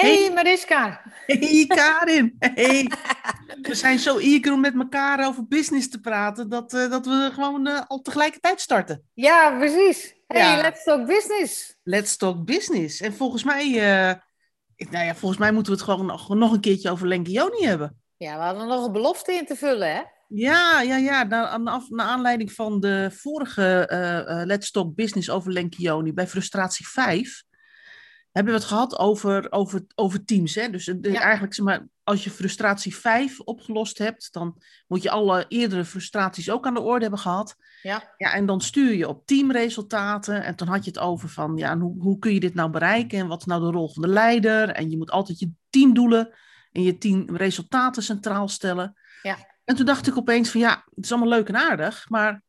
Hey, Mariska. Hey Karin. Hey. We zijn zo eager om met elkaar over business te praten dat, uh, dat we gewoon uh, al tegelijkertijd starten. Ja, precies. Hey, ja. let's talk business. Let's talk business. En volgens mij, uh, nou ja, volgens mij moeten we het gewoon nog, nog een keertje over Lenkioni hebben. Ja, we hadden nog een belofte in te vullen, hè? Ja, ja, ja. Naar, naar aanleiding van de vorige Let's Talk Business over Lenkioni bij Frustratie 5 hebben we het gehad over, over, over teams. Hè? Dus eigenlijk, zeg maar, als je frustratie 5 opgelost hebt, dan moet je alle eerdere frustraties ook aan de orde hebben gehad. Ja. Ja, en dan stuur je op teamresultaten. En dan had je het over van, ja, hoe, hoe kun je dit nou bereiken? En wat is nou de rol van de leider? En je moet altijd je teamdoelen en je teamresultaten centraal stellen. Ja. En toen dacht ik opeens van, ja, het is allemaal leuk en aardig, maar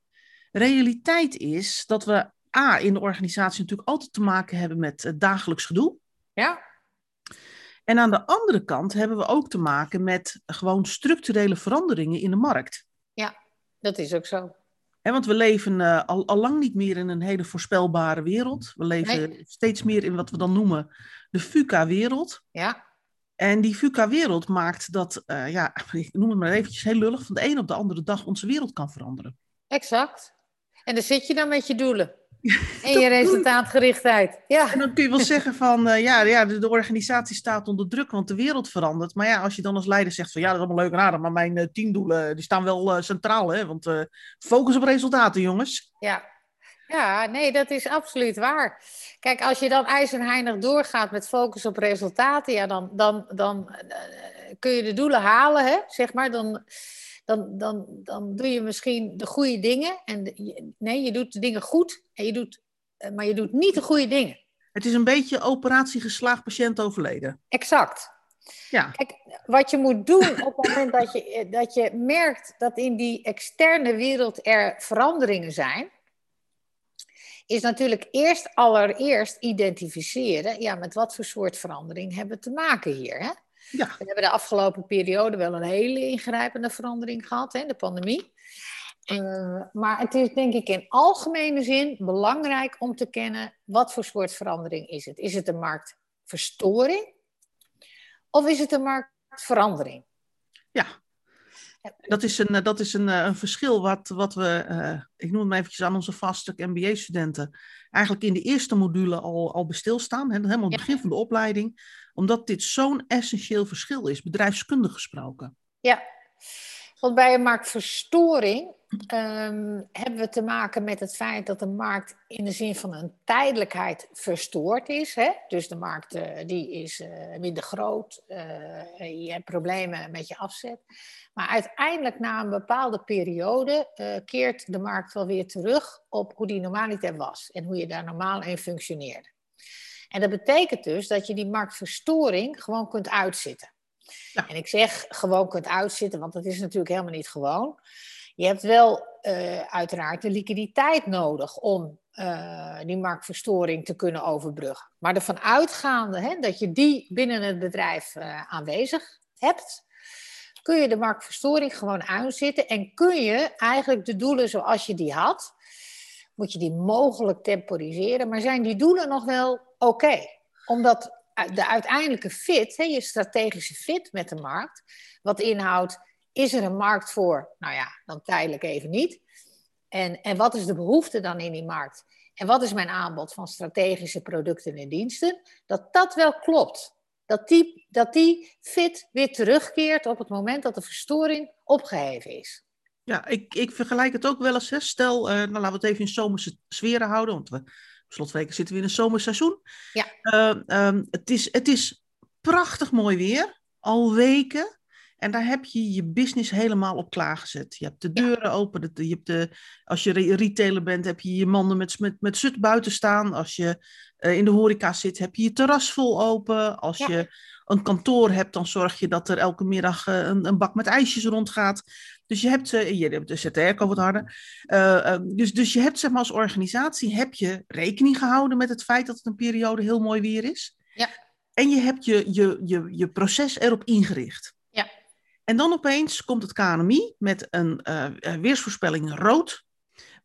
realiteit is dat we A, in de organisatie natuurlijk altijd te maken hebben met uh, dagelijks gedoe. Ja. En aan de andere kant hebben we ook te maken met gewoon structurele veranderingen in de markt. Ja, dat is ook zo. Want we leven uh, al, al lang niet meer in een hele voorspelbare wereld. We leven nee. steeds meer in wat we dan noemen de FUCA-wereld. Ja. En die FUCA-wereld maakt dat, uh, ja, ik noem het maar eventjes heel lullig, van de een op de andere dag onze wereld kan veranderen. Exact. En dan zit je dan met je doelen. En je resultaatgerichtheid. Ja. En dan kun je wel zeggen van, uh, ja, ja de, de, organisatie staat onder druk, want de wereld verandert. Maar ja, als je dan als leider zegt van, ja, dat is allemaal leuk en aardig, maar mijn uh, teamdoelen, die staan wel uh, centraal, hè. Want focus op resultaten, jongens. Ja. ja, nee, dat is absoluut waar. Kijk, als je dan ijzerheinig doorgaat met focus op resultaten, ja, dan, dan, dan kun je de doelen halen, hè, zeg maar. Dan dan, dan, dan doe je misschien de goede dingen. En de, nee, je doet de dingen goed, en je doet, eh, maar je doet niet de goede dingen. Het is een beetje operatie geslaagd, patiënt overleden. Exact. Ja. Kijk, wat je moet doen op het moment dat je, eh, dat je merkt dat in die externe wereld er veranderingen zijn, is natuurlijk eerst allereerst identificeren, ja, met wat voor soort verandering hebben we te maken hier. Hè? Ja. We hebben de afgelopen periode wel een hele ingrijpende verandering gehad, hè, de pandemie. Uh, maar het is denk ik in algemene zin belangrijk om te kennen wat voor soort verandering is het. Is het een marktverstoring of is het een marktverandering? Ja, dat is een, dat is een, een verschil wat, wat we, uh, ik noem het maar eventjes aan onze vaste MBA-studenten, eigenlijk in de eerste module al, al bestilstaan, hè, helemaal het begin van de opleiding omdat dit zo'n essentieel verschil is, bedrijfskundig gesproken. Ja, want bij een marktverstoring um, hebben we te maken met het feit dat de markt in de zin van een tijdelijkheid verstoord is. Hè? Dus de markt uh, die is uh, minder groot, uh, je hebt problemen met je afzet. Maar uiteindelijk na een bepaalde periode keert de markt wel weer terug op hoe die normaliter was en hoe je daar normaal in functioneerde. En dat betekent dus dat je die marktverstoring gewoon kunt uitzitten. Ja. En ik zeg gewoon kunt uitzitten, want dat is natuurlijk helemaal niet gewoon. Je hebt wel uh, uiteraard de liquiditeit nodig om uh, die marktverstoring te kunnen overbruggen. Maar ervan uitgaande hè, dat je die binnen het bedrijf uh, aanwezig hebt, kun je de marktverstoring gewoon uitzitten en kun je eigenlijk de doelen zoals je die had, moet je die mogelijk temporiseren, maar zijn die doelen nog wel oké. Omdat de uiteindelijke fit, hè, je strategische fit met de markt, wat inhoudt, is er een markt voor? Nou ja, dan tijdelijk even niet. En, en wat is de behoefte dan in die markt? En wat is mijn aanbod van strategische producten en diensten? Dat dat wel klopt. Dat die, dat die fit weer terugkeert op het moment dat de verstoring opgeheven is. Ja, ik, ik vergelijk het ook wel eens. Hè. Stel, uh, nou laten we het even in zomerse sferen houden, want we slotweken zitten we in een zomerseizoen. Ja. Uh, um, het, is, het is prachtig mooi weer, al weken. En daar heb je je business helemaal op klaargezet. Je hebt de deuren ja. open. Je hebt de, als je retailer bent, heb je je mannen met, met, met zut buiten staan. Als je uh, in de horeca zit, heb je je terras vol open. Als ja. je een kantoor hebt, dan zorg je dat er elke middag uh, een, een, bak met ijsjes rondgaat. Dus je hebt, uh, je hebt de ZTR wat harder. Uh, dus, dus je hebt zeg maar als organisatie, heb je rekening gehouden met het feit dat het een periode heel mooi weer is. Ja. En je hebt je, je, je, je proces erop ingericht. Ja. En dan opeens komt het KNMI met een uh, weersvoorspelling rood.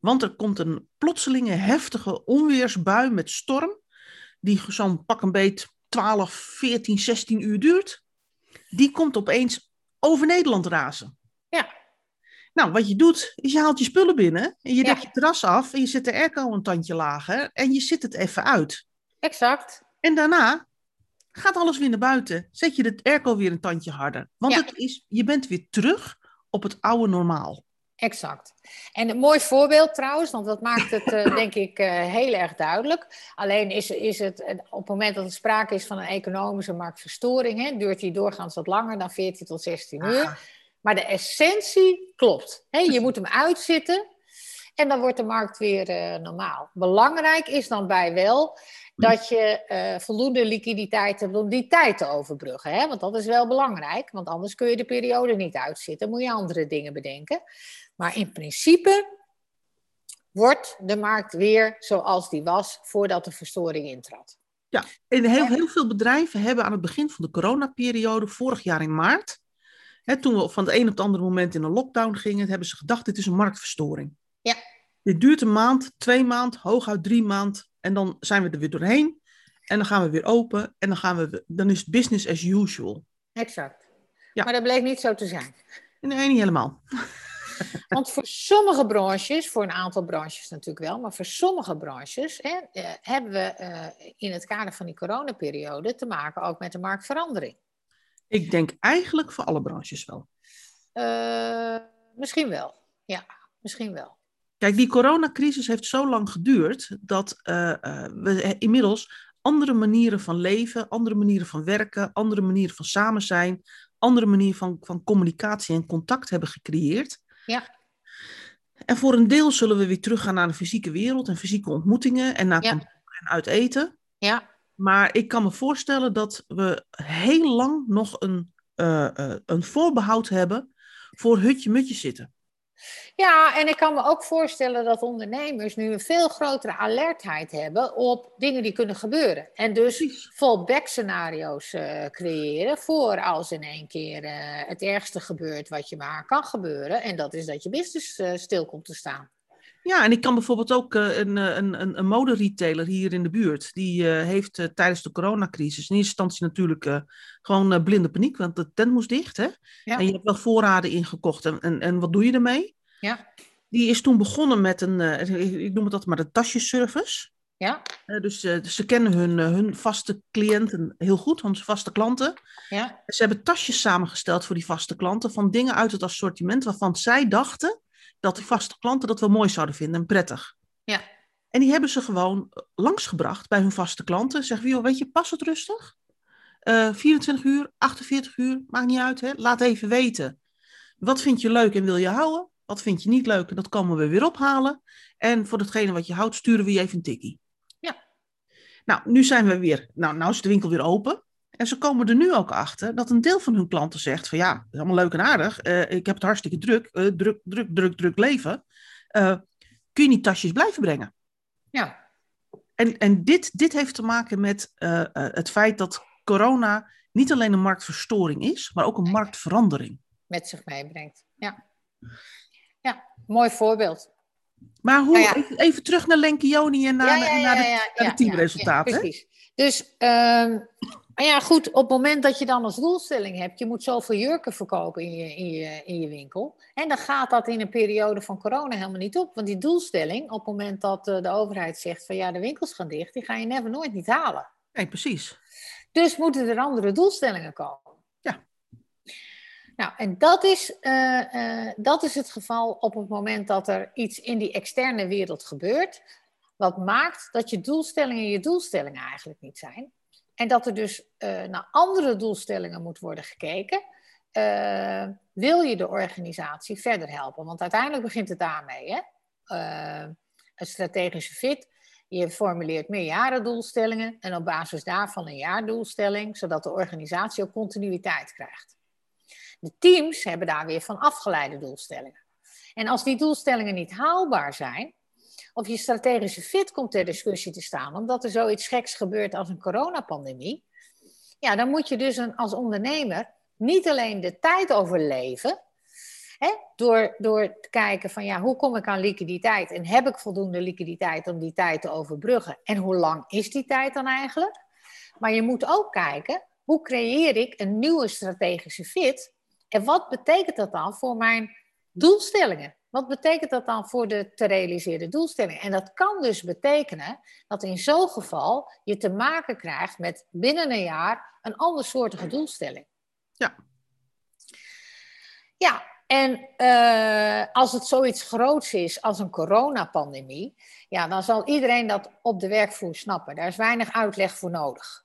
Want er komt een plotselinge heftige onweersbui met storm. Die zo'n pak een beet 12, 14, 16 uur duurt, die komt opeens over Nederland razen. Ja. Nou, wat je doet, is je haalt je spullen binnen en je Ja. dekt je terras af en je zet de airco een tandje lager en je zit het even uit. Exact. En daarna gaat alles weer naar buiten. Zet je de airco weer een tandje harder. Want Ja. het is, je bent weer terug op het oude normaal. Exact. En een mooi voorbeeld trouwens, want dat maakt het eh, denk ik eh, heel erg duidelijk. Alleen is, is het eh, op het moment dat er sprake is van een economische marktverstoring, hè, duurt die doorgaans wat langer dan 14 tot 16 uur. Ah. Maar de essentie klopt. Je moet hem uitzitten en dan wordt de markt weer eh, normaal. Belangrijk is dan bij wel dat je eh, voldoende liquiditeit hebt om die tijd te overbruggen. Hè? Want dat is wel belangrijk, want anders kun je de periode niet uitzitten. Moet je andere dingen bedenken. Maar in principe wordt de markt weer zoals die was voordat de verstoring intrad. En heel, heel veel bedrijven hebben aan het begin van de coronaperiode, vorig jaar in maart, toen we van het een op het andere moment in een lockdown gingen, hebben ze gedacht, dit is een marktverstoring. Ja. Dit duurt een maand, twee maand, hooguit drie maand, en dan zijn we er weer doorheen. En dan gaan we weer open en dan, gaan we, dan is het business as usual. Exact. Ja. Maar dat bleek niet zo te zijn. Nee, niet helemaal. Want voor sommige branches, voor een aantal branches natuurlijk wel, maar voor sommige branches hè, eh, hebben we eh, in het kader van die coronaperiode te maken ook met de marktverandering. Ik denk eigenlijk voor alle branches wel. Eh, misschien wel. Ja, misschien wel. Kijk, die coronacrisis heeft zo lang geduurd dat eh, eh, we inmiddels andere manieren van leven, andere manieren van werken, andere manieren van samen zijn, andere manieren van, van communicatie en contact hebben gecreëerd. Ja. En voor een deel zullen we weer teruggaan naar de fysieke wereld en fysieke ontmoetingen en naar Ja. en uit eten. Ja, Maar ik kan me voorstellen dat we heel lang nog een, eh, eh, een voorbehoud hebben voor hutje-mutje zitten. Ja, en ik kan me ook voorstellen dat ondernemers nu een veel grotere alertheid hebben op dingen die kunnen gebeuren. En dus fallback scenario's eh, creëren voor als in één keer het ergste gebeurt wat je maar kan gebeuren. En dat is dat je business eh, stil komt te staan. Ja, en ik kan bijvoorbeeld ook eh, een, eh, een, een, een moderetailer hier in de buurt. Die eh, heeft tijdens de coronacrisis in eerste instantie natuurlijk gewoon blinde paniek, want de tent moest dicht. Hè? Ja. En je hebt wel voorraden ingekocht. En, en, en wat doe je ermee? Ja. Die is toen begonnen met een, ik- noem het altijd maar de tasjeservice. Ja, dus ze kennen hun, hun vaste cliënten heel goed, onze vaste klanten. ja, Ze hebben tasjes samengesteld voor die vaste klanten van dingen uit het assortiment waarvan zij dachten dat die vaste klanten dat wel mooi zouden vinden en prettig. Ja. En die hebben ze gewoon langsgebracht bij hun vaste klanten. Zeggen we, joh, weet je, pas het rustig. Eh 24 uur, 48 uur, maakt niet uit. Hè? Laat even weten. Wat vind je leuk en wil je houden? Wat vind je niet leuk en dat komen we weer ophalen. En voor datgene wat je houdt, sturen we je even een tikkie. Ja. Nou, nu zijn we weer, nou, nou is de winkel weer open. En ze komen er nu ook achter dat een deel van hun klanten zegt van ja, dat is allemaal leuk en aardig. Eh, ik heb het hartstikke druk, eh, druk, druk, druk, druk leven. Eh, kun je niet tasjes blijven brengen? ja, En, en dit, dit heeft te maken met het feit dat corona niet alleen een marktverstoring is, maar ook een marktverandering. met zich meebrengt. Ja, ja mooi voorbeeld. Maar hoe, Nou ja. even, terug naar Lenkioni en naar, de- naar de, naar de teamresultaten. precies. Dus, ehm, maar ja, goed, op het moment dat je dan als doelstelling hebt, je moet zoveel jurken verkopen in je, in je, in je winkel. En dan gaat dat in een periode van corona helemaal niet op. Want die doelstelling, op het moment dat eh, de overheid zegt van ja, de winkels gaan dicht, die ga je never nooit niet halen. Nee, precies. Dus moeten er andere doelstellingen komen. Ja. Nou, en dat is, eh, eh, dat is het geval op het moment dat er iets in die externe wereld gebeurt, wat maakt dat je doelstellingen je doelstellingen eigenlijk niet zijn. En dat er dus eh, naar andere doelstellingen moet worden gekeken. Eh, wil je de organisatie verder helpen? Want uiteindelijk begint het daarmee. Hè? Eh, een strategische fit. Je formuleert meerjarendoelstellingen en op basis daarvan een jaardoelstelling, zodat de organisatie ook continuïteit krijgt. De teams hebben daar weer van afgeleide doelstellingen. En als die doelstellingen niet haalbaar zijn, of je strategische fit komt ter discussie te staan, omdat er zoiets geks gebeurt als een coronapandemie, ja, dan moet je dus een, als ondernemer niet alleen de tijd overleven, hè, door, door te kijken van ja, hoe kom ik aan liquiditeit en heb ik voldoende liquiditeit om die tijd te overbruggen en hoe lang is die tijd dan eigenlijk? Maar je moet ook kijken, hoe creëer ik een nieuwe strategische fit? En wat betekent dat dan voor mijn doelstellingen? Wat betekent dat dan voor de te realiseren doelstellingen? En dat kan dus betekenen dat in zo'n geval je te maken krijgt met binnen een jaar een andersoortige doelstelling. Ja. Ja, en uh, als het zoiets groots is als een coronapandemie, ja, dan zal iedereen dat op de werkvloer snappen. Daar is weinig uitleg voor nodig.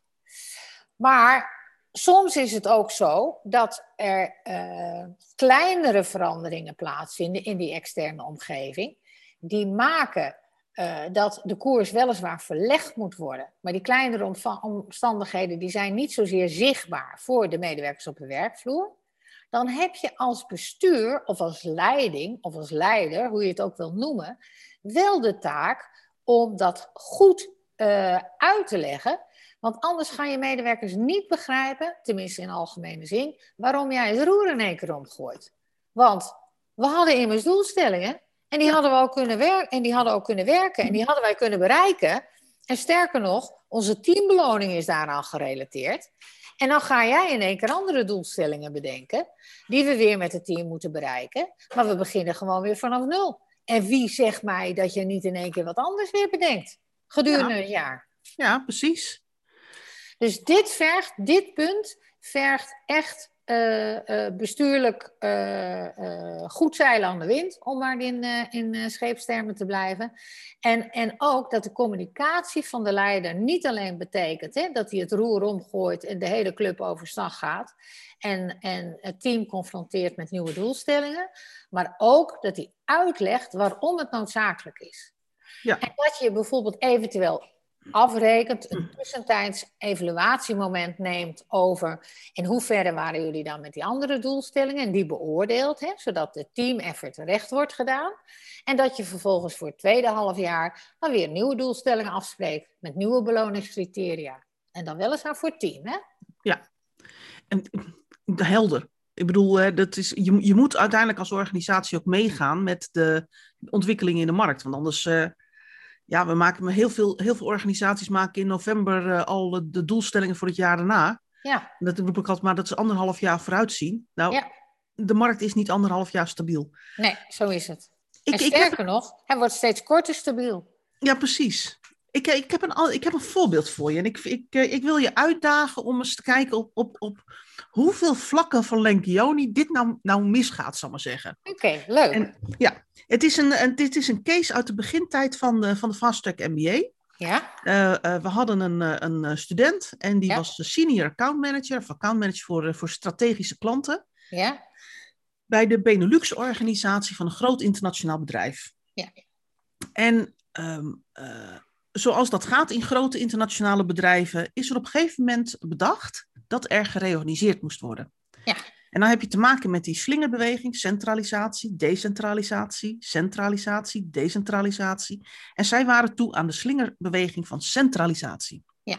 Maar soms is het ook zo dat er uh, kleinere veranderingen plaatsvinden in die externe omgeving. Die maken uh, dat de koers weliswaar verlegd moet worden. Maar die kleinere omstandigheden die zijn niet zozeer zichtbaar voor de medewerkers op de werkvloer. Dan heb je als bestuur of als leiding of als leider, hoe je het ook wil noemen, wel de taak om dat goed uh, uit te leggen want anders gaan je medewerkers niet begrijpen, tenminste in algemene zin, waarom jij het roer in één keer omgooit. Want we hadden immers doelstellingen en die hadden we ook kunnen werken en die hadden ook kunnen werken en die hadden wij kunnen bereiken. En sterker nog, onze teambeloning is daaraan gerelateerd. En dan ga jij in één keer andere doelstellingen bedenken, die we weer met het team moeten bereiken. Maar we beginnen gewoon weer vanaf nul. En wie zegt mij dat je niet in één keer wat anders weer bedenkt gedurende een jaar? Ja, precies. Dus dit vergt, dit punt vergt echt uh, uh, bestuurlijk uh, goed zeilen aan de wind, om maar in, in scheepstermen te blijven. En, en ook dat de communicatie van de leider niet alleen betekent hè, dat hij het roer omgooit en de hele club overstag gaat en, en het team confronteert met nieuwe doelstellingen, maar ook dat hij uitlegt waarom het noodzakelijk is. Ja. En dat je bijvoorbeeld eventueel afrekent, een tussentijds evaluatiemoment neemt over in hoeverre waren jullie dan met die andere doelstellingen en die beoordeelt, hè, zodat de team effort recht wordt gedaan. En dat je vervolgens voor het tweede halfjaar dan weer nieuwe doelstellingen afspreekt met nieuwe beloningscriteria. En dan weliswaar voor team, hè? Ja, en helder. Ik bedoel, dat is, je, je moet uiteindelijk als organisatie ook meegaan met de ontwikkelingen in de markt. Want anders uh, ja, we maken heel veel, heel veel organisaties maken in november uh, al de doelstellingen voor het jaar daarna. Ja. Dat roep ik altijd maar dat ze anderhalf jaar vooruit zien. Nou, ja. de markt is niet anderhalf jaar stabiel. Nee, zo is het. Ik, en sterker ik heb... nog, hij wordt steeds korter stabiel. Ja, precies. Ik, ik, heb een, ik heb een voorbeeld voor je. En ik, ik, eh, ik wil je uitdagen om eens te kijken op, op, op hoeveel vlakken van Lenkioni dit nou, nou misgaat, zal ik maar zeggen. Oké, leuk. En, ja, het is, een, een, dit is een case uit de begintijd van de, van de Fast Track MBA. Ja. Uh, uh, we hadden een, een student en die ja. was senior account manager, of account manager voor, voor strategische klanten. Ja. Bij de Benelux-organisatie van een groot internationaal bedrijf. Ja. En um, uh, zoals dat gaat in grote internationale bedrijven, is er op een gegeven moment bedacht dat er gereorganiseerd moest worden. Ja. En dan heb je te maken met die slingerbeweging, centralisatie, decentralisatie, centralisatie, decentralisatie. En zij waren toe aan de slingerbeweging van centralisatie. Ja.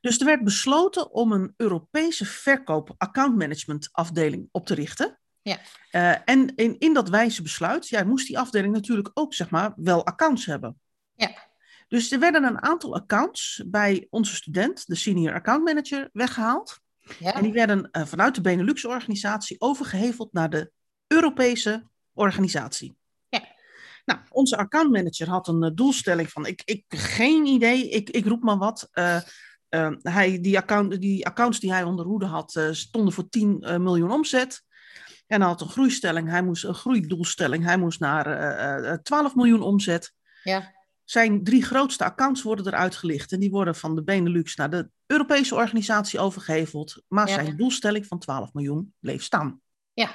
Dus er werd besloten om een Europese verkoop accountmanagement afdeling op te richten. Ja. Uh, en in, in dat wijze besluit ja, moest die afdeling natuurlijk ook zeg maar, wel accounts hebben. Ja. Dus er werden een aantal accounts bij onze student, de senior account manager, weggehaald. Ja. En die werden uh, vanuit de Benelux-organisatie overgeheveld naar de Europese organisatie. Ja. Nou, onze accountmanager had een uh, doelstelling van, ik, ik geen idee, ik, ik roep maar wat. Uh, hij, die, account, die accounts die hij onder hoede had, stonden voor 10 miljoen omzet. En hij had een groeistelling, hij moest een groeidoelstelling, hij moest naar 12 miljoen omzet. Ja zijn drie grootste accounts worden eruit gelicht. En die worden van de Benelux naar de Europese organisatie overgeheveld. Maar ja. zijn doelstelling van 12 miljoen bleef staan. Ja.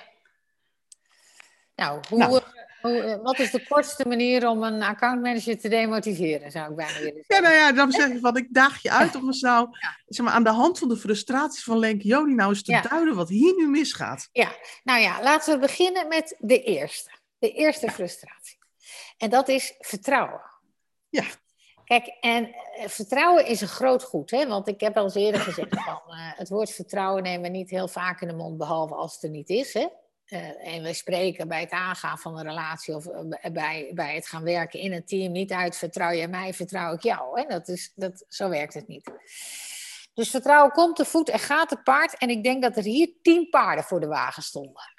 Nou, hoe, nou. Hoe, eh, wat is de kortste manier om een accountmanager te demotiveren, zou ik bijna willen zeggen. Ja, nou ja, dan zeg ik van, ik daag je uit om eens nou, ja. zeg maar, aan de hand van de frustraties van Lenk Joni nou eens te ja. duiden wat hier nu misgaat. Ja, nou ja, laten we beginnen met de eerste. De eerste frustratie. En dat is vertrouwen. Ja. Kijk, en uh, vertrouwen is een groot goed, hè? want ik heb al eens eerder gezegd van uh, het woord vertrouwen nemen we niet heel vaak in de mond, behalve als het er niet is. Hè? Uh, en we spreken bij het aangaan van een relatie of bij, bij het gaan werken in een team niet uit vertrouw je mij, vertrouw ik jou. Hè? Dat is, dat, zo werkt het niet. Dus vertrouwen komt te voet en gaat te paard. En ik denk dat er hier tien paarden voor de wagen stonden.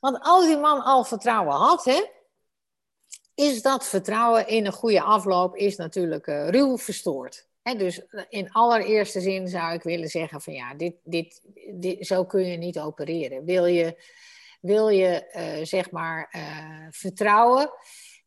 Want als die man al vertrouwen had, hè, is dat vertrouwen in een goede afloop is natuurlijk uh, ruw verstoord. He, dus in allereerste zin zou ik willen zeggen van ja, dit, dit, dit, zo kun je niet opereren. Wil je, wil je uh, zeg maar vertrouwen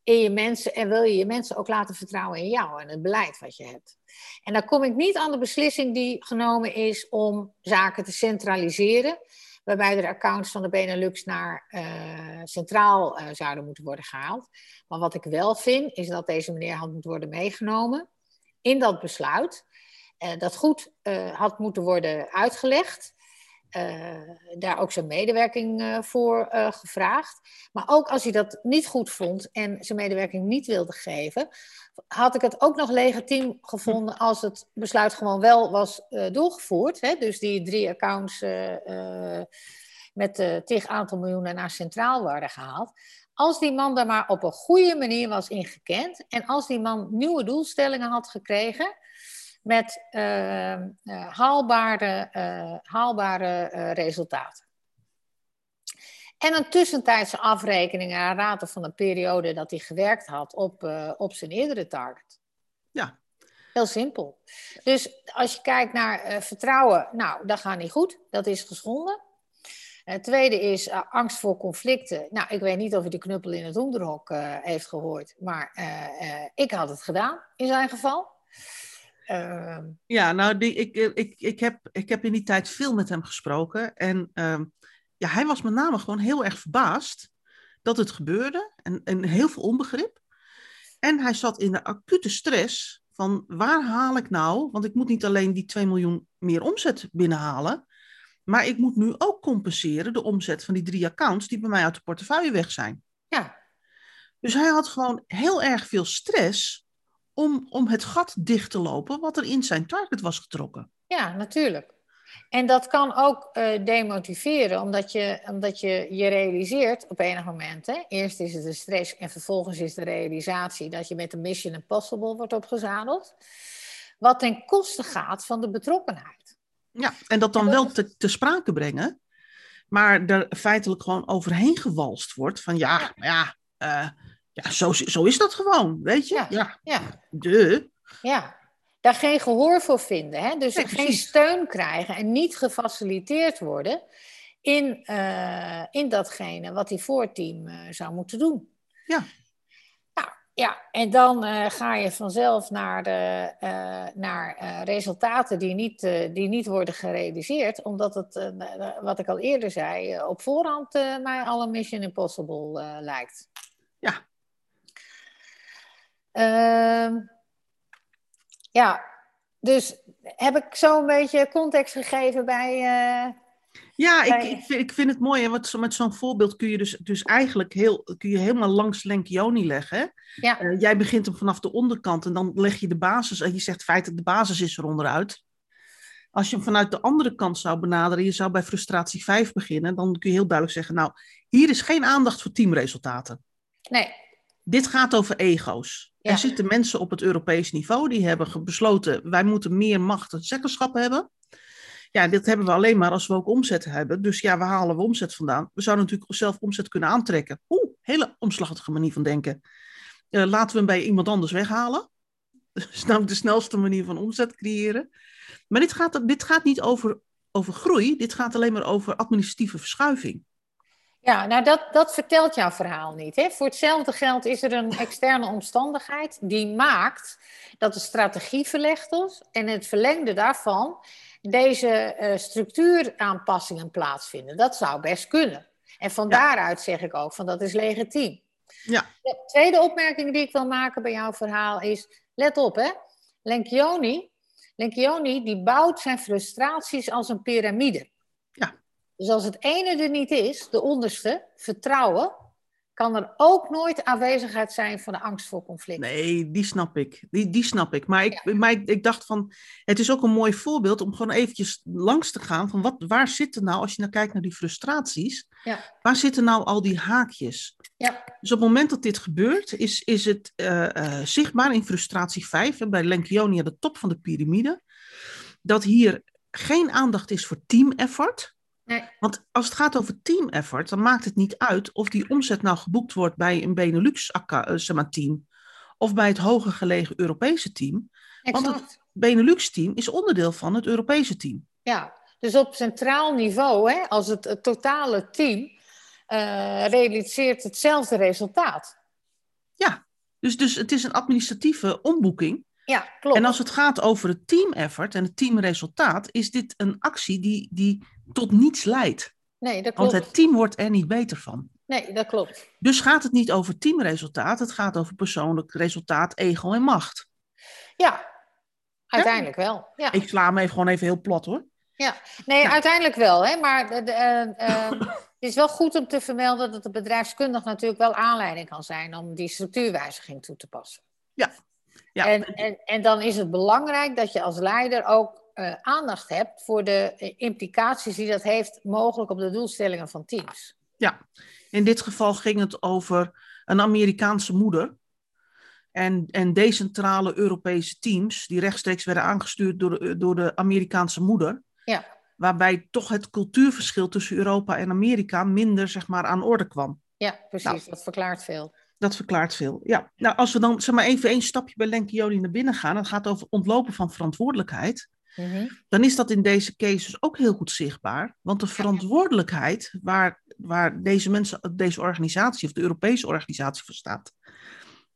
in je mensen en wil je je mensen ook laten vertrouwen in jou en het beleid wat je hebt. En dan kom ik niet aan de beslissing die genomen is om zaken te centraliseren waarbij de accounts van de Benelux naar uh, centraal uh, zouden moeten worden gehaald. Maar wat ik wel vind, is dat deze meneer had moeten worden meegenomen in dat besluit. Uh, dat goed had moeten worden uitgelegd. Daar ook zijn medewerking voor gevraagd. Maar ook als hij dat niet goed vond en zijn medewerking niet wilde geven, had ik het ook nog legitiem gevonden als het besluit gewoon wel was doorgevoerd. Hè? Dus die drie accounts met uh, tig aantal miljoenen naar centraal waren gehaald. Als die man daar maar op een goede manier was ingekend en als die man nieuwe doelstellingen had gekregen met haalbare, haalbare resultaten. En een tussentijdse afrekening aan raten van de periode dat hij gewerkt had op, op zijn eerdere target. Ja. Heel simpel. Dus als je kijkt naar vertrouwen, nou, dat gaat niet goed. Dat is geschonden. Het tweede is uh, angst voor conflicten. Nou, ik weet niet of hij de knuppel in het onderhok heeft gehoord, maar ik had het gedaan in zijn geval. Ehm, ja, nou, die, ik, ik, ik, heb, ik heb in die tijd veel met hem gesproken. En ehm, ja, hij was met name gewoon heel erg verbaasd dat het gebeurde en, en heel veel onbegrip. En hij zat in de acute stress van waar haal ik nou, want ik moet niet alleen die 2 miljoen meer omzet binnenhalen, maar ik moet nu ook compenseren de omzet van die drie accounts die bij mij uit de portefeuille weg zijn. Ja. Dus hij had gewoon heel erg veel stress om, om het gat dicht te lopen wat er in zijn target was getrokken. Ja, natuurlijk. En dat kan ook uh, demotiveren, omdat je, omdat je je realiseert op enig moment. Hè, eerst is het de stress en vervolgens is de realisatie dat je met de Mission Impossible wordt opgezadeld. Wat ten koste gaat van de betrokkenheid. Ja, en dat dan wel te, te sprake brengen, maar er feitelijk gewoon overheen gewalst wordt van ja, ja, ja, uh, ja zo, zo is dat gewoon, weet je? Ja, ja. ja. De. Ja, daar geen gehoor voor vinden. Hè? Dus geen steun krijgen en niet gefaciliteerd worden in, uh, in datgene wat die voorteam uh, zou moeten doen. Ja. Nou, ja, en dan uh, ga je vanzelf naar, de, naar resultaten die niet, die niet worden gerealiseerd, omdat het, wat ik al eerder zei, op voorhand mij al een Mission Impossible lijkt. Ja. Ehm, ja, dus heb ik zo een beetje context gegeven bij. Uh, ja, bij... Ik, ik, vind, ik vind het mooi. En wat, met zo'n voorbeeld kun je dus, dus eigenlijk heel, kun je helemaal langs Lenkioni leggen. Ja. Uh, jij begint hem vanaf de onderkant en dan leg je de basis. En je zegt feitelijk de basis is er onderuit. Als je hem vanuit de andere kant zou benaderen, je zou bij frustratie 5 beginnen, dan kun je heel duidelijk zeggen: Nou, hier is geen aandacht voor teamresultaten. Nee. Dit gaat over ego's. Ja. Er zitten mensen op het Europees niveau die hebben besloten, wij moeten meer macht en zeggenschap hebben. Ja, dit hebben we alleen maar als we ook omzet hebben. Dus ja, waar halen we omzet vandaan? We zouden natuurlijk zelf omzet kunnen aantrekken. Oeh, hele omslachtige manier van denken. Uh, laten we hem bij iemand anders weghalen. Dat is namelijk de snelste manier van omzet creëren. Maar dit gaat, dit gaat niet over, over groei, dit gaat alleen maar over administratieve verschuiving. Ja, nou dat, dat vertelt jouw verhaal niet. Hè? Voor hetzelfde geld is er een externe omstandigheid die maakt dat de strategie verlegd is en het verlengde daarvan deze uh, structuuraanpassingen plaatsvinden. Dat zou best kunnen. En van ja. daaruit zeg ik ook van dat is legitiem. Ja. De tweede opmerking die ik wil maken bij jouw verhaal is, let op hè, Lenkioni, Lenkioni die bouwt zijn frustraties als een piramide. Dus als het ene er niet is, de onderste, vertrouwen, kan er ook nooit aanwezigheid zijn van de angst voor conflict. Nee, die snap ik. Die, die snap ik. Maar ik, maar ik, ik dacht van, het is ook een mooi voorbeeld om gewoon eventjes langs te gaan van wat, waar zitten nou, als je nou kijkt naar die frustraties, Ja. waar zitten nou al die haakjes? Ja. Dus op het moment dat dit gebeurt, is, is het eh, eh, zichtbaar in frustratie 5, hè, bij Lencioni aan de top van de piramide, dat hier geen aandacht is voor team effort. Nee. Want als het gaat over team effort, dan maakt het niet uit of die omzet nou geboekt wordt bij een Benelux-team of bij het hoger gelegen Europese team. Want het Benelux-team is onderdeel van het Europese team. Ja, dus op centraal niveau, hè, als het, het totale team eh, realiseert hetzelfde resultaat. Ja, dus, dus het is een administratieve omboeking. Ja, klopt. En als het gaat over het team effort en het teamresultaat, is dit een actie die, die tot niets leidt. Nee, dat Want klopt. het team wordt er niet beter van. Nee, dat klopt. Dus gaat het niet over teamresultaat, het gaat over persoonlijk resultaat, ego en macht. Ja, uiteindelijk wel. Ja. Ik sla hem even gewoon even heel plat hoor. Nee, Ja. uiteindelijk wel. Hè? Maar de, de, eh, eh, het is wel goed om te vermelden dat het bedrijfskundig natuurlijk wel aanleiding kan zijn om die structuurwijziging toe te passen. Ja, En, en, en dan is het belangrijk dat je als leider ook eh, aandacht hebt voor de eh, implicaties die dat heeft mogelijk op de doelstellingen van teams. Ja, in dit geval ging het over een Amerikaanse moeder. En, en decentrale Europese teams die rechtstreeks werden aangestuurd door de, door de Amerikaanse moeder. Ja. Waarbij toch het cultuurverschil tussen Europa en Amerika minder zeg maar, aan orde kwam. Ja, precies. Nou. Dat verklaart veel. Dat verklaart veel. Ja, nou als we dan zeg maar even één stapje bij Lenkioli naar binnen gaan. Het gaat over ontlopen van verantwoordelijkheid. Mhm. dan is dat in deze cases ook heel goed zichtbaar. Want de verantwoordelijkheid waar, waar deze mensen, deze organisatie of de Europese organisatie voor staat,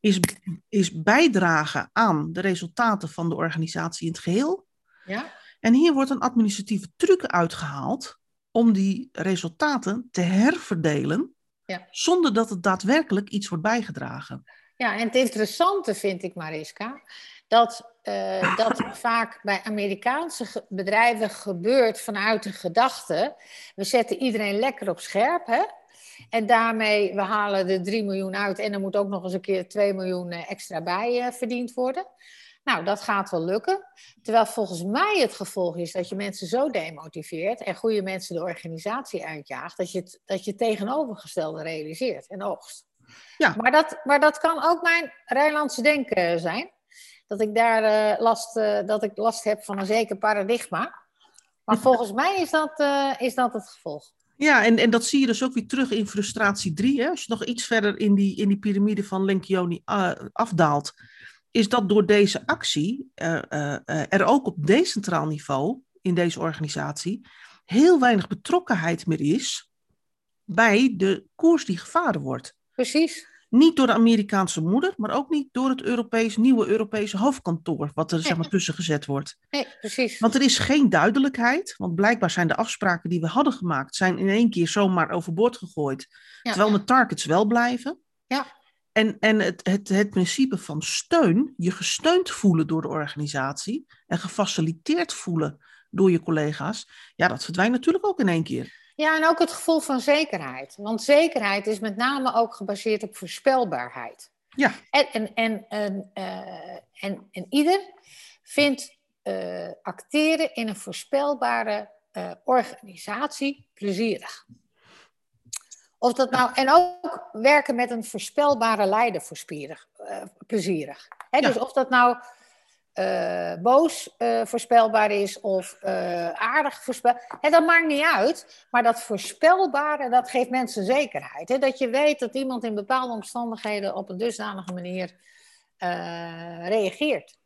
is, is bijdragen aan de resultaten van de organisatie in het geheel. Ja? En hier wordt een administratieve truc uitgehaald om die resultaten te herverdelen, Ja. zonder dat het daadwerkelijk iets wordt bijgedragen. Ja, en het interessante vind ik, Mariska, dat eh, dat vaak bij Amerikaanse ge- bedrijven gebeurt vanuit de gedachte: we zetten iedereen lekker op scherp, hè? En daarmee, we halen de 3 miljoen uit en er moet ook nog eens een keer 2 miljoen eh, extra bij eh, verdiend worden. Nou, dat gaat wel lukken. Terwijl volgens mij het gevolg is dat je mensen zo demotiveert en goede mensen de organisatie uitjaagt, dat je het, dat je het tegenovergestelde realiseert en oogst. Ja. Maar, dat, maar dat kan ook mijn Rijnlandse denken zijn. Dat ik daar eh, last, eh, dat ik last heb van een zeker paradigma. Maar volgens mij is dat, eh, is dat het gevolg. Ja, en, en dat zie je dus ook weer terug in frustratie 3. Hè? Als je nog iets verder in die, in die piramide van Lencioni eh, afdaalt, is dat door deze actie eh, eh, eh, er ook op decentraal niveau in deze organisatie heel weinig betrokkenheid meer is bij de koers die gevaren wordt. Precies. Niet door de Amerikaanse moeder, maar ook niet door het Europees, nieuwe Europese hoofdkantoor, wat er zeg maar, tussen gezet wordt. Nee, precies. Want er is geen duidelijkheid, want blijkbaar zijn de afspraken die we hadden gemaakt, zijn in één keer zomaar overboord gegooid. Ja. Terwijl de targets wel blijven. Ja. En, en het, het, het principe van steun, je gesteund voelen door de organisatie en gefaciliteerd voelen door je collega's, ja, dat verdwijnt natuurlijk ook in één keer. Ja, en ook het gevoel van zekerheid. Want zekerheid is met name ook gebaseerd op voorspelbaarheid. Ja. En, en, en, en, eh, en, en ieder vindt eh, acteren in een voorspelbare eh, organisatie plezierig. Of dat nou, en ook werken met een voorspelbare leider voorspierig, eh, plezierig. Hè, Ja. Dus of dat nou eh, boos eh, voorspelbaar is of aardig voorspelbaar. dat maakt niet uit. Maar dat voorspelbare, dat geeft mensen zekerheid. Hè? Dat je weet dat iemand in bepaalde omstandigheden op een dusdanige manier reageert.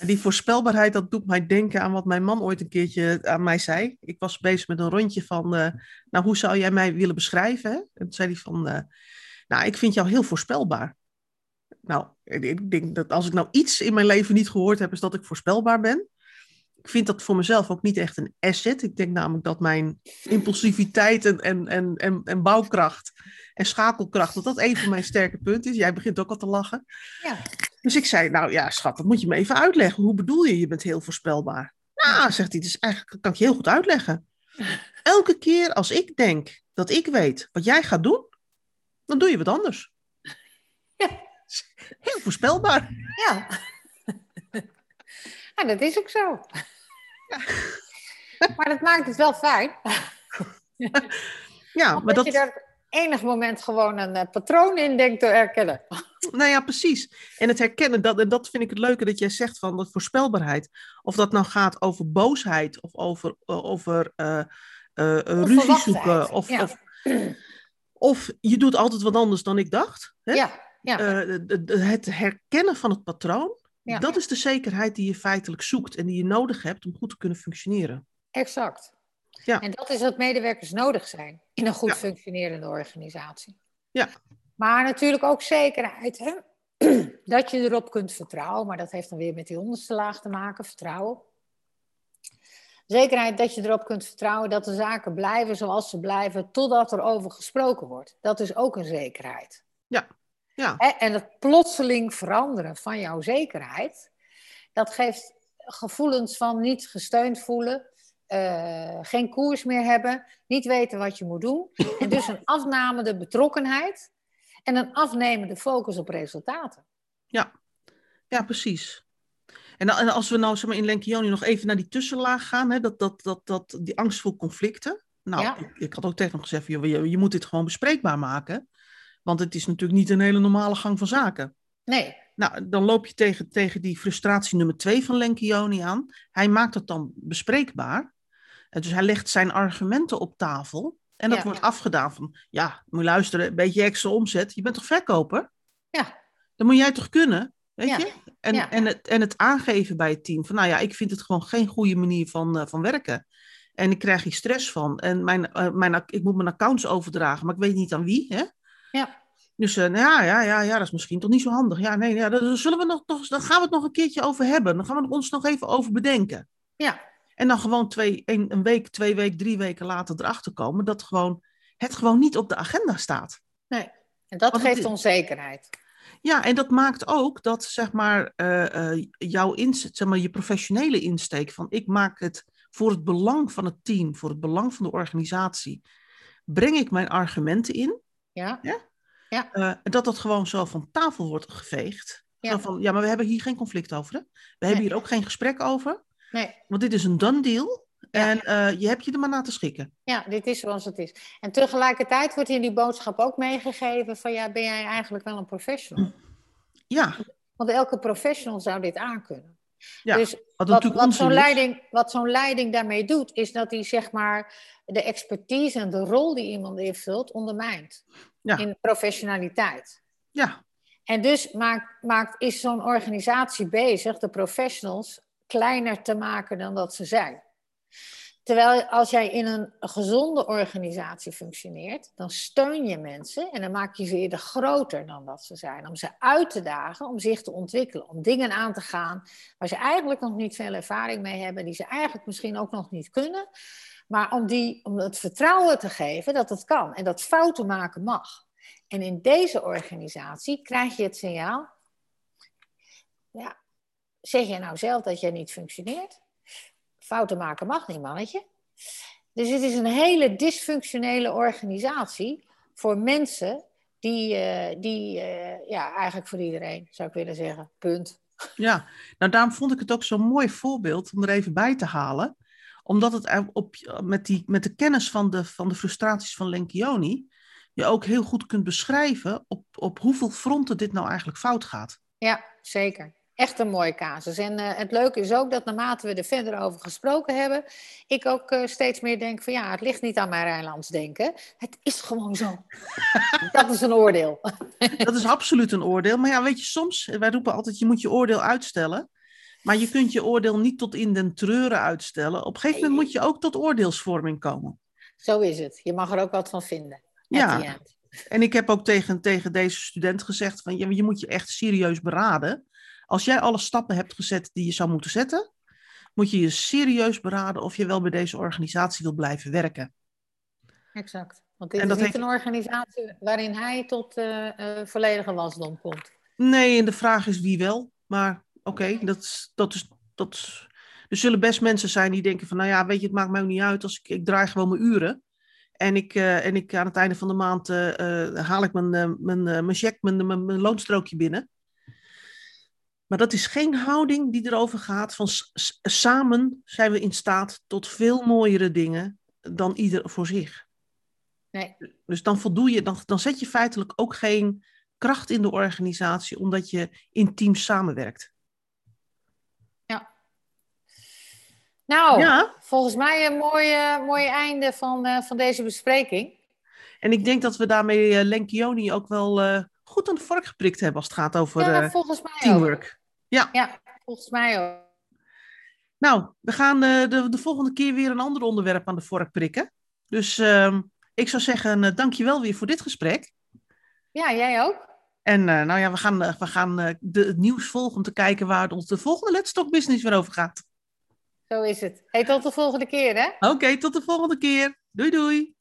Die voorspelbaarheid, dat doet mij denken aan wat mijn man ooit een keertje aan mij zei. Ik was bezig met een rondje van, eh, nou, hoe zou jij mij willen beschrijven? En toen zei hij van, eh, nou, ik vind jou heel voorspelbaar. Nou, ik denk dat als ik nou iets in mijn leven niet gehoord heb, is dat ik voorspelbaar ben. Ik vind dat voor mezelf ook niet echt een asset. Ik denk namelijk dat mijn impulsiviteit en, en, en, en, en bouwkracht en schakelkracht, dat dat een van mijn sterke punten is. Jij begint ook al te lachen. Ja. Dus ik zei, nou ja, schat, dat moet je me even uitleggen. Hoe bedoel je, je bent heel voorspelbaar? Nou, zegt hij, dus eigenlijk kan ik je heel goed uitleggen. Elke keer als ik denk dat ik weet wat jij gaat doen, dan doe je wat anders. Ja. Heel voorspelbaar. Ja. ja, dat is ook zo. Maar dat maakt het wel fijn. Ja, maar dat, je daar enig moment gewoon een eh, patroon in denkt te herkennen. nou ja, precies. En het herkennen, dat, en dat vind ik het leuke dat jij zegt van dat voorspelbaarheid. Of dat nou gaat over boosheid of over, eh, over eh, ruzie zoeken. Of, ja. of, of je doet altijd wat anders dan ik dacht. Hè? Ja, ja. Het herkennen van het patroon, Ja. dat is de zekerheid die je feitelijk zoekt en die je nodig hebt om goed te kunnen functioneren. exact. Ja. En dat is wat medewerkers nodig zijn in een goed Ja. functionerende organisatie. Ja. Maar natuurlijk ook zekerheid, hè? dat je erop kunt vertrouwen, maar dat heeft dan weer met die onderste laag te maken, vertrouwen. Zekerheid dat je erop kunt vertrouwen dat de zaken blijven zoals ze blijven totdat er over gesproken wordt. Dat is ook een zekerheid. Ja, Hè, En het plotseling veranderen van jouw zekerheid, dat geeft gevoelens van niet gesteund voelen, eh, geen koers meer hebben, niet weten wat je moet doen. En dus een afnamende betrokkenheid en een afnemende focus op resultaten. ja precies. En, als we nou zeg maar, in Lenkioni nog even naar die tussenlaag gaan, hè, dat, dat, dat, dat, die angst voor conflicten. Nou, Ja. ik, ik had ook tegen hem gezegd, je, je moet dit gewoon bespreekbaar maken. Want het is natuurlijk niet een hele normale gang van zaken. Nee, Nou, dan loop je tegen, tegen die frustratie nummer twee van Lenkioni aan. Hij maakt het dan bespreekbaar. En dus hij legt zijn argumenten op tafel. En dat Ja. wordt afgedaan van, ja, moet je luisteren, een beetje extra omzet. Je bent toch verkoper? Ja. Dan moet jij toch kunnen, weet Ja. je? En, Ja. en, het, en het aangeven bij het team van, nou ja, ik vind het gewoon geen goede manier van, eh, van werken. En ik krijg hier stress van. En mijn, eh, mijn, ik moet mijn accounts overdragen, maar ik weet niet aan wie, hè? Ja. Dus eh, nou ja, ja, ja, ja, dat is misschien toch niet zo handig. Ja, nee, ja, daar zullen we nog, nog, daar gaan we het nog een keertje over hebben. Dan gaan we het ons nog even over bedenken. ja, En dan gewoon twee, een, een week, twee weken, drie weken later erachter komen dat gewoon, het gewoon niet op de agenda staat. nee. En dat Want geeft onzekerheid. Ja, en dat maakt ook dat zeg maar, eh, eh, jouw inzet, zeg maar, je professionele insteek van ik maak het voor het belang van het team, voor het belang van de organisatie, breng ik mijn argumenten in. Ja, eh, dat dat gewoon zo van tafel wordt geveegd. Ja. Zo van, ja, maar we hebben hier geen conflict over. Hè? We hebben hier ook geen gesprek over. nee. Want dit is een done deal. Ja. En eh, je hebt je er maar naar te schikken. Ja, dit is zoals het is. En tegelijkertijd wordt in die boodschap ook meegegeven van ja, ben jij eigenlijk wel een professional? Ja, Want elke professional zou dit aankunnen. Ja, dus wat zo'n leiding, wat zo'n leiding daarmee doet, is dat hij zeg maar de expertise en de rol die iemand invult ondermijnt. Ja. In professionaliteit. Ja, En dus maakt, maakt, is zo'n organisatie bezig de professionals kleiner te maken dan dat ze zijn. Terwijl als jij in een gezonde organisatie functioneert, dan steun je mensen en dan maak je ze eerder groter dan dat ze zijn. Om ze uit te dagen, om zich te ontwikkelen, om dingen aan te gaan waar ze eigenlijk nog niet veel ervaring mee hebben, die ze eigenlijk misschien ook nog niet kunnen. Maar om, die, om het vertrouwen te geven dat het kan en dat fouten maken mag. En in deze organisatie krijg je het signaal, ja, zeg je nou zelf dat jij niet functioneert? Fouten maken mag niet, mannetje. Dus het is een hele dysfunctionele organisatie voor mensen die, eh, die eh, ja, eigenlijk voor iedereen, zou ik willen zeggen, punt. ja. Nou, daarom vond ik het ook zo'n mooi voorbeeld om er even bij te halen. Omdat het op, met, die, met de kennis van de, van de frustraties van Lenkioni... je ook heel goed kunt beschrijven op, op hoeveel fronten dit nou eigenlijk fout gaat. Ja, zeker. Echt een mooie casus. En eh, het leuke is ook dat naarmate we er verder over gesproken hebben, ik ook eh, steeds meer denk van ja, het ligt niet aan mijn Rijnlands denken. Het is gewoon zo. dat is een oordeel. Dat is absoluut een oordeel. Maar ja, weet je, soms, wij roepen altijd, je moet je oordeel uitstellen. Maar je kunt je oordeel niet tot in den treuren uitstellen. Op een gegeven moment moet je ook tot oordeelsvorming komen. Zo is het. Je mag er ook wat van vinden. Ja. En ik heb ook tegen, tegen deze student gezegd, van, je, je moet je echt serieus beraden. Als jij alle stappen hebt gezet die je zou moeten zetten, moet je je serieus beraden of je wel bij deze organisatie wil blijven werken. Exact. Want dit En is niet heeft- een organisatie waarin hij tot eh, eh, volledige wasdom komt. Nee, en de vraag is wie wel. Maar oké, dat, dat, is, dat is... Er zullen best mensen zijn die denken van, nou ja, weet je, het maakt mij ook niet uit als ik, ik draai gewoon mijn uren. En ik, eh, en ik aan het einde van de maand haal ik mijn, mijn, mijn cheque, mijn, mijn, mijn loonstrookje binnen. Maar dat is geen houding die erover gaat van samen zijn we in staat tot veel mooiere dingen dan ieder voor zich. Nee. Dus dan voldoe je, dan, dan zet je feitelijk ook geen kracht in de organisatie omdat je in teams samenwerkt. Nou, Ja, volgens mij een mooi, eh, mooi einde van, eh, van deze bespreking. en ik denk dat we daarmee uh, Lenkioni ook wel eh, goed aan de vork geprikt hebben als het gaat over ja, eh, volgens mij ook. Teamwork. Ja, volgens mij ook. Nou, we gaan eh, de, de volgende keer weer een ander onderwerp aan de vork prikken. Dus ehm, ik zou zeggen, uh, dankjewel weer voor dit gesprek. Ja, jij ook. En uh, nou ja, we gaan, uh, we gaan de, het nieuws volgen om te kijken waar ons de volgende Let's Talk Business weer over gaat. Zo is het. Hey, tot de volgende keer, hè? Oké, okay, tot de volgende keer. Doei doei.